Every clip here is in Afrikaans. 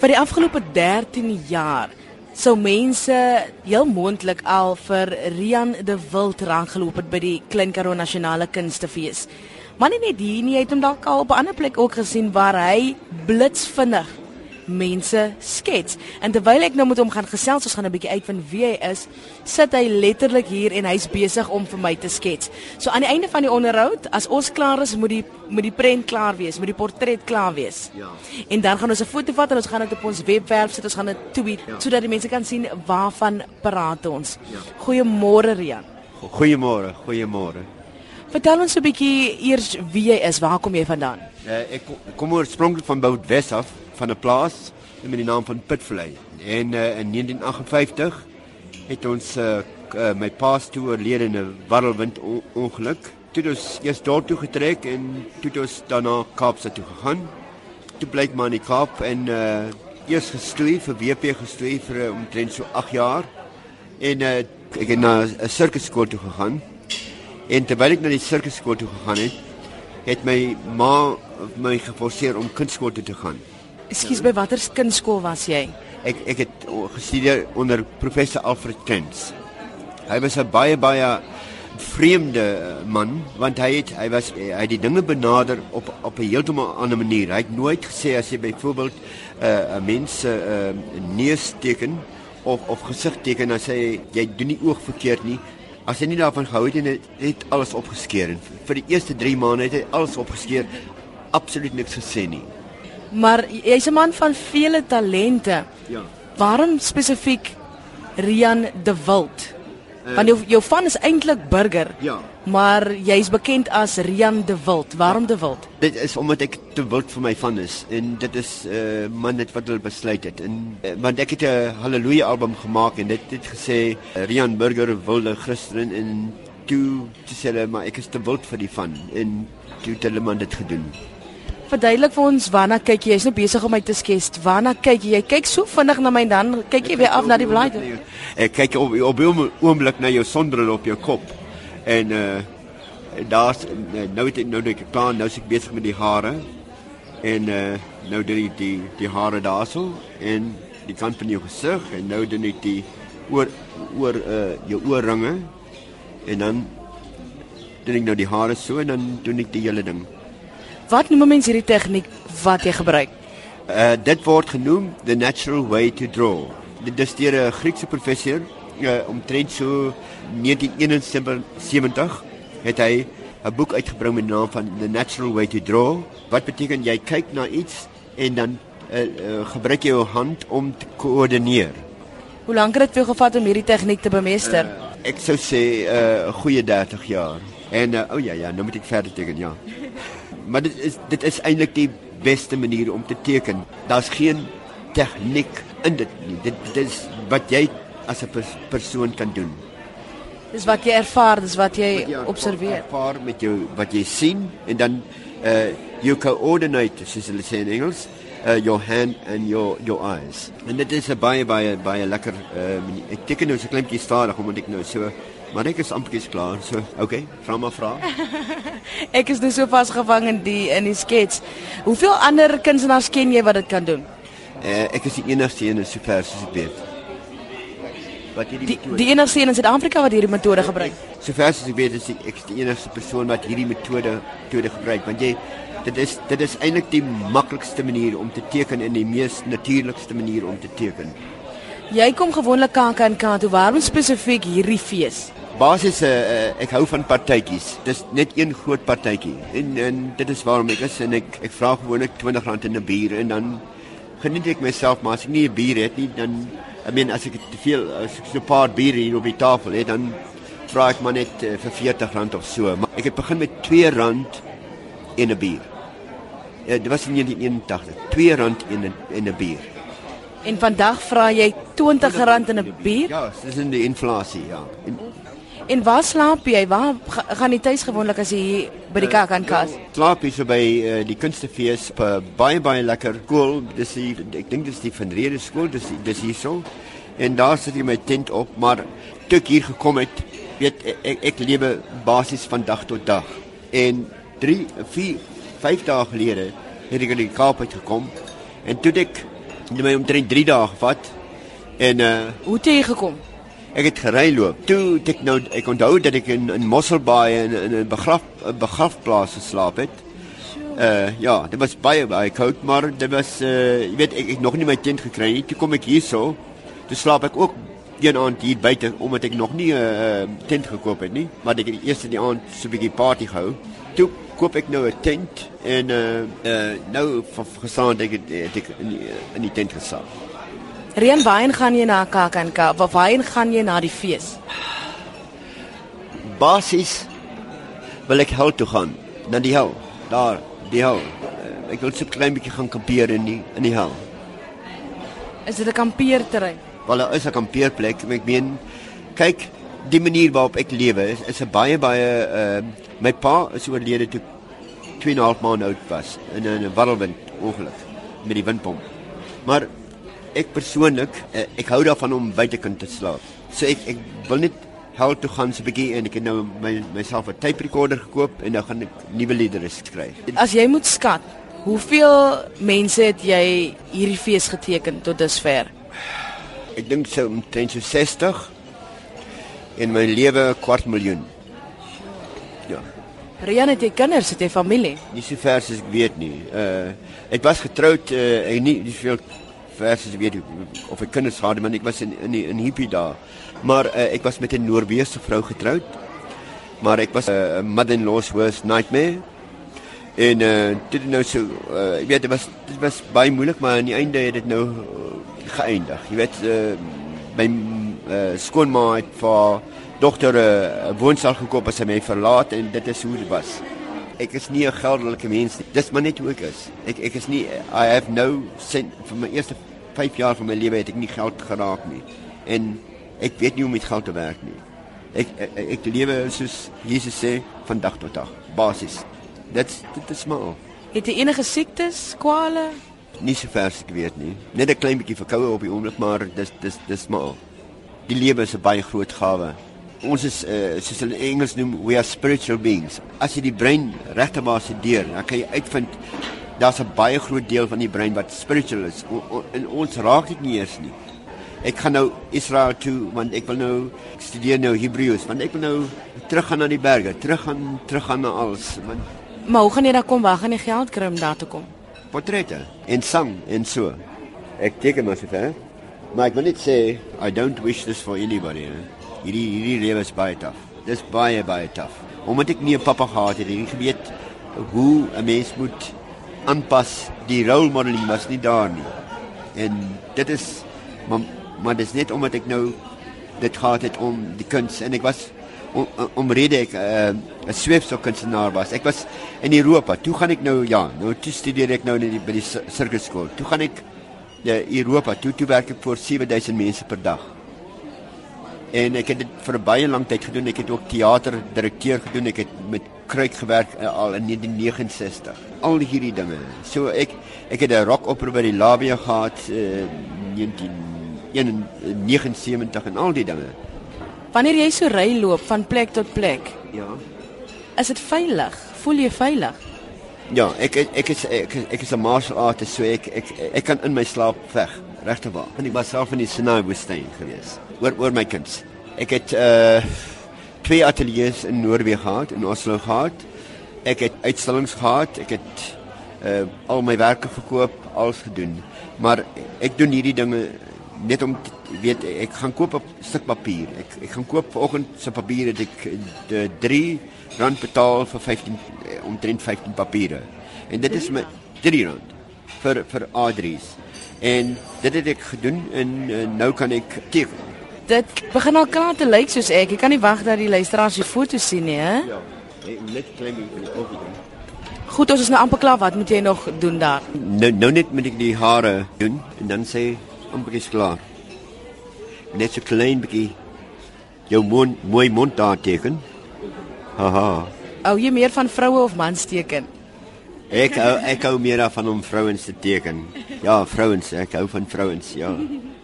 Vir die afgelope 13 jaar sou mense heel moontlik al vir Rian de Wild raakgeloop het by die Klein Karoo Nasionale Kunstefees. Maar nie net hier nie, jy het hom dalk al op 'n ander plek ook gesien waar hy blitsvinnig mense skets. En terwyl ek nou met hom gaan gesels, ons gaan 'n bietjie uitvind wie hy is, sit hy letterlik hier en hy's besig om vir my te skets. So aan die einde van die onderhoud, as ons klaar is, moet die moet die prent klaar wees, moet die portret klaar wees. Ja. En dan gaan ons 'n foto vat en ons gaan dit op ons webwerf sit. Ons gaan dit tweet Ja. sodat die mense kan sien waarvan praat ons. Ja. Goeiemôre Rian. Goeiemôre, goeiemôre. Vertel ons 'n bietjie eers wie jy is. Waar kom jy vandaan? Uh, ek kom, kom oorspronklik van Boudwes af, van 'n plaas met die naam van Pitvlei. En uh, in 1958 het ons uh, uh, my pa toe oorlede in 'n warrelwind on ongeluk. Toe het ons eers dorp toe getrek en toe het ons daarna Kaapstad toe gegaan. Toe bly ek maar in die Kaap en uh, eers gestoei vir WP gestoei vir uh, omtrent so 8 jaar. En uh, ek het na 'n sirkuskool toe gegaan. En terwyl ek na die sirkuskool toe gegaan het, het my ma my geforseer om kunstskool toe te gaan. Ekskuus, by watter kunstskool was jy? Ek ek het gestudeer onder professor Alfred Trents. Hy was 'n baie baie vreemde eh, man want hy het hy was hy het die dinge benader op op 'n heeltemal ander manier. Hy het nooit gesê as jy byvoorbeeld 'n uh, mens se uh, neus teken of of gesig teken dan sê hy jy doen die oog verkeerd nie. As hy nie daarvan gehou het en het, het alles opgeskeer en vir die eerste 3 maande het hy alles opgeskeer. Absoluut niks gesê nie. Maar jy's 'n man van vele talente. Ja. Waarom spesifiek Rian de Wild? Want jou jou van is eintlik burger. Ja. Maar jy's bekend as Rian de Wild. Waarom de Wild? Dit is omdat ek te wild vir my van is en dit is uh man net wat hulle besluit het. En uh, want ek het 'n haleluja album gemaak en dit het gesê uh, Rian Burger wilde Christen en toe te sê hulle maar ek is te wild vir die van en toe het hulle man dit gedoen. Verduidelik vir ons waarna kyk jy? Jy's nou besig om my te skets. Waarna kyk jy? Jy kyk so vinnig na my dan kyk jy weer af na die blaadjie. Ek kyk op op oom- oomblik na jou sonbril op jou kop. En uh daar's nou het nou net klaar, nou is ek besig met die hare. En uh nou doen ek die die hare daarso en die kant van jou gesig en nou doen ek die oor oor uh jou oorringe. En dan doen ek nou die hare so en dan doen ek die hele ding. Wat noem mense hierdie tegniek wat jy gebruik? Uh dit word genoem the natural way to draw. Dit is deur 'n Griekse professor uh, omtrent so 1971 het hy 'n boek uitgebring met die naam van The Natural Way to Draw. Wat beteken jy kyk na iets en dan uh, uh, gebruik jy jou hand om te koördineer. Hoe lank het dit vir jou gevat om hierdie tegniek te bemeester? Uh, ek sou sê 'n uh, goeie 30 jaar. En uh, o oh ja ja, nou moet ek verder teken, ja. Maar dit is dit is eintlik die beste manier om te teken. Daar's geen tegniek in dit nie. Dit, dit is wat jy as 'n pers persoon kan doen. Dis wat jy ervaar, dis wat jy Ja, observeer. Ervaar met jou wat jy sien en dan uh you coordinate soos hulle sê in Engels, uh your hand and your your eyes. En dit is 'n baie baie baie lekker uh. Ek teken nou so 'n klein bietjie stadig omdat ek nou so maar ek is amper klaar. So, okay, vra maar vra. Ek is nou so vasgevang in die in die skets. Hoeveel ander kunstenaars ken jy wat dit kan doen? Uh, ek is die enigste een sover soos ek weet. Wat hierdie Die metode die enigste een in Suid-Afrika wat hierdie metode gebruik. sover as ek weet is ek, ek is die enigste persoon wat hierdie metode metode gebruik want jy dit is dit is eintlik die maklikste manier om te teken en die mees natuurlikste manier om te teken. Jy kom gewoonlik KAK toe. Waarom spesifiek hierdie fees? Basies uh, ek hou van partytjies. Dis net een groot partytjie en en dit is waarom ek is en ek ek vra gewoonlik R20 in 'n bier en dan geniet ek myself maar as ek nie 'n bier het nie dan I mean as ek te veel as ek so 'n paar biere hier op die tafel het dan vra ek maar net uh, vir R40 of so. Maar ek het begin met R2 en 'n bier. Ja, dit was in 1981. R2 en 'n en 'n bier. En vandag vra jy R20 in 'n bier? Ja, dis in die inflasie, ja. En, En waar slaap jy? Waar ga- gaan jy tuis gewoonlik as jy hier by die KAK is? slaap hier so by uh, die kunstefees op 'n baie baie lekker skool. Dis die ek dink dis die Van Rede skool, dis dis hierso. En daar sit ek my tent op, maar toe ek hier gekom het, weet ek ek, ek lewe basies van dag tot dag. En 3 4 5 dae gelede het ek in die Kaap uitgekom en toe ek Dit het my omtrent 3 dae gevat. En uh Hoe het jy gekom? Ek het gery loop. Toe het ek nou ek onthou dat ek in in Mosselbaai in in 'n begraf begrafplaas geslaap het. Uh ja, dit was baie baie koud, maar dit was uh jy weet ek ek nog nie my tent gekry nie. Toe kom ek hierso. Toe slaap ek ook een aand hier buite omdat ek nog nie 'n uh, tent gekoop het nie, maar ek het die eerste die aand so 'n bietjie party gehou. Toe koop ek nou 'n tent en uh uh nou gesaan ek het, het ek in die, in die tent geslaap. Rian, waarheen gaan jy na KAKNK? Of waarheen gaan jy na die fees? Basies wil ek hel toe gaan, na die hel. Daar, die hel. Uh, ek wil so 'n klein bietjie gaan kampeer in die in die hel. Is dit 'n kampeerterrein? Wel, is 'n kampeerplek, maar ek meen kyk, die manier waarop ek lewe is is 'n baie baie uh my pa is oorlede toe 2 en 'n half maande oud was in 'n warrelwind ongeluk met die windpomp. Maar ek persoonlik, uh, ek hou daarvan om buitekant te slaap. So ek ek wil net hel toe gaan so 'n bietjie en ek het nou my myself 'n tape recorder gekoop en nou gaan ek nuwe liedere skryf. As jy moet skat, hoeveel mense het jy hierdie fees geteken tot dusver? Ek dink so omtrent so 60 in my lewe 'n kwart miljoen. Ja. Rian, het jy kinders, het jy familie? Nie so ver as ek weet nie. Uh ek was getroud uh en nie nie veel ver as ek weet of ek kinders gehad het, maar ek was in in in hippie daar. Maar uh, ek was met 'n Noorwese vrou getroud. Maar ek was 'n uh, mother-in-law's worst nightmare. En uh dit nou so uh ek weet dit was dit was baie moeilik, maar aan die einde het dit nou uh, geëindig. Jy weet uh my uh, skoonma het vir dogter 'n uh, woonstel gekoop as sy my verlaat en dit is hoe dit was. Ek is nie 'n geldelike mens nie. Dis maar net hoe ek is. Ek ek is nie I have no cent vir my eerste 5 jaar van my lewe het ek nie geld geraak nie. En ek weet nie hoe om met geld te werk nie. Ek ek, ek lewe soos Jesus sê van dag tot dag, basies. Dit dit is maar al. Het jy enige siektes, kwale? nie so ver as ek weet nie. Net 'n klein bietjie verkoue op die oomblik, maar dis dis dis maar al. Die lewe is 'n baie groot gawe. Ons is uh, soos hulle in Engels noem, we are spiritual beings. As jy die brein regte waar se deur, dan kan jy uitvind daar's 'n baie groot deel van die brein wat spiritual is. O, o, en ons raak dit nie eers nie. Ek gaan nou Israel toe want ek wil nou ek studeer nou Hebreëus want ek wil nou terug gaan na die berge, terug gaan terug gaan na alles want Maar hoe gaan jy daar kom? Waar gaan jy geld kry om daar te kom? portrette en sang en so. Ek teken maar so ver. Maar ek wil net sê I don't wish this for anybody. Hè. Hierdie hierdie lewe is baie taaf. Dis baie baie taaf. Omdat ek nie 'n pappa gehad het, het ek nie geweet hoe 'n mens moet aanpas. Die role modeling was nie daar nie. En dit is maar maar dis net omdat ek nou dit gehad het om die kuns en ek was om, omrede ek 'n uh, 'n sweefsokkunstenaar was. Ek was in Europa. Toe gaan ek nou ja, nou toe studeer ek nou die, by die sirkuskool. Toe gaan ek ja, Europa. Toe toe werk ek vir 7000 mense per dag. En ek het dit vir baie lang tyd gedoen. Ek het ook teaterdirekteur gedoen. Ek het met Kruik gewerk uh, al in 1969. Al hierdie dinge. So ek ek het 'n rockopera by die Labia gehad uh, 1979 en al die dinge. Wanneer jy so ry loop van plek tot plek, Ja. is dit veilig? Voel jy veilig? Ja, ek ek, ek is ek, ek is 'n martial artist, so ek ek ek kan in my slaap veg, regte waar. En ek was self in die Sinai woestyn gewees. Oor oor my kinders. Ek het uh twee ateljee's in Noorwe gehad, in Oslo gehad. Ek het uitstallings gehad. Ek het uh al my werke verkoop, alles gedoen. Maar ek doen hierdie dinge net om te weet ek gaan koop 'n stuk papier. Ek gaan koop vanoggend se papier het ek de 3 rand betaal vir 15 eh, omtrent 15 papiere. En dit is my 3 rand vir vir A3's. En dit het ek gedoen en, en nou kan ek teken. Dit begin al klaar te lyk soos ek. Ek kan nie wag dat die luisteraars die foto sien nie, hè? Ja. Net klein bietjie oor doen. Goed, ons is nou amper klaar. Wat moet jy nog doen daar? Nou nou net moet ek die hare doen en dan sê amper is klaar. Net so klein bietjie jou mond mooi mond daar teken. Haha. Hou jy meer van vroue of mans teken? Ek hou ek hou meer daarvan om vrouens te teken. Ja, vrouens, ek hou van vrouens, ja.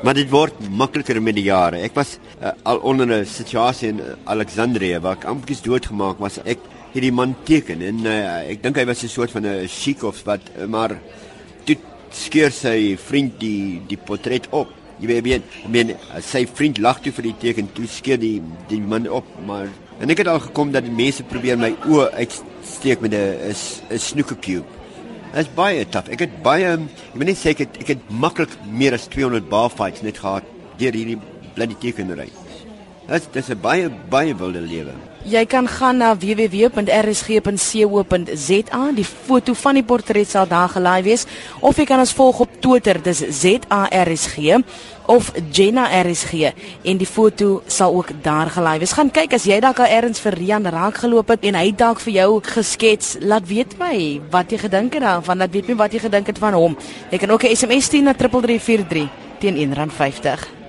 Maar dit word makliker met die jare. Ek was uh, al onder 'n situasie in Alexandrië waar ek amper doodgemaak was. Ek hierdie man teken en uh, ek dink hy was 'n soort van 'n sheik of wat, uh, maar toe skeur sy vriend die die portret op. Jy weet, I mean, sy vriend lag toe vir die teken, toe skeur die die man op, maar en ek het al gekom dat die mense probeer my oë uitsteek met 'n 'n snooker cube. Dit is baie taaf. Ek het baie ek weet net sê ek het, ek het maklik meer as 200 bar fights net gehad deur hierdie blindy tekenery. Dit dis 'n baie baie wilde lewe. Jy kan gaan na www.rsg.co.za. Die foto van die portret sal daar gelaai wees of jy kan ons volg op Twitter, dis ZARSG of Jenna RSG en die foto sal ook daar gelaai wees. Gaan kyk as jy dalk al ergens vir Rian raak geloop het en hy dalk vir jou geskets, laat weet my wat jy gedink het daarvan, laat weet my wat jy gedink het van hom. Jy kan ook 'n SMS stuur na 3343 teen R1.50.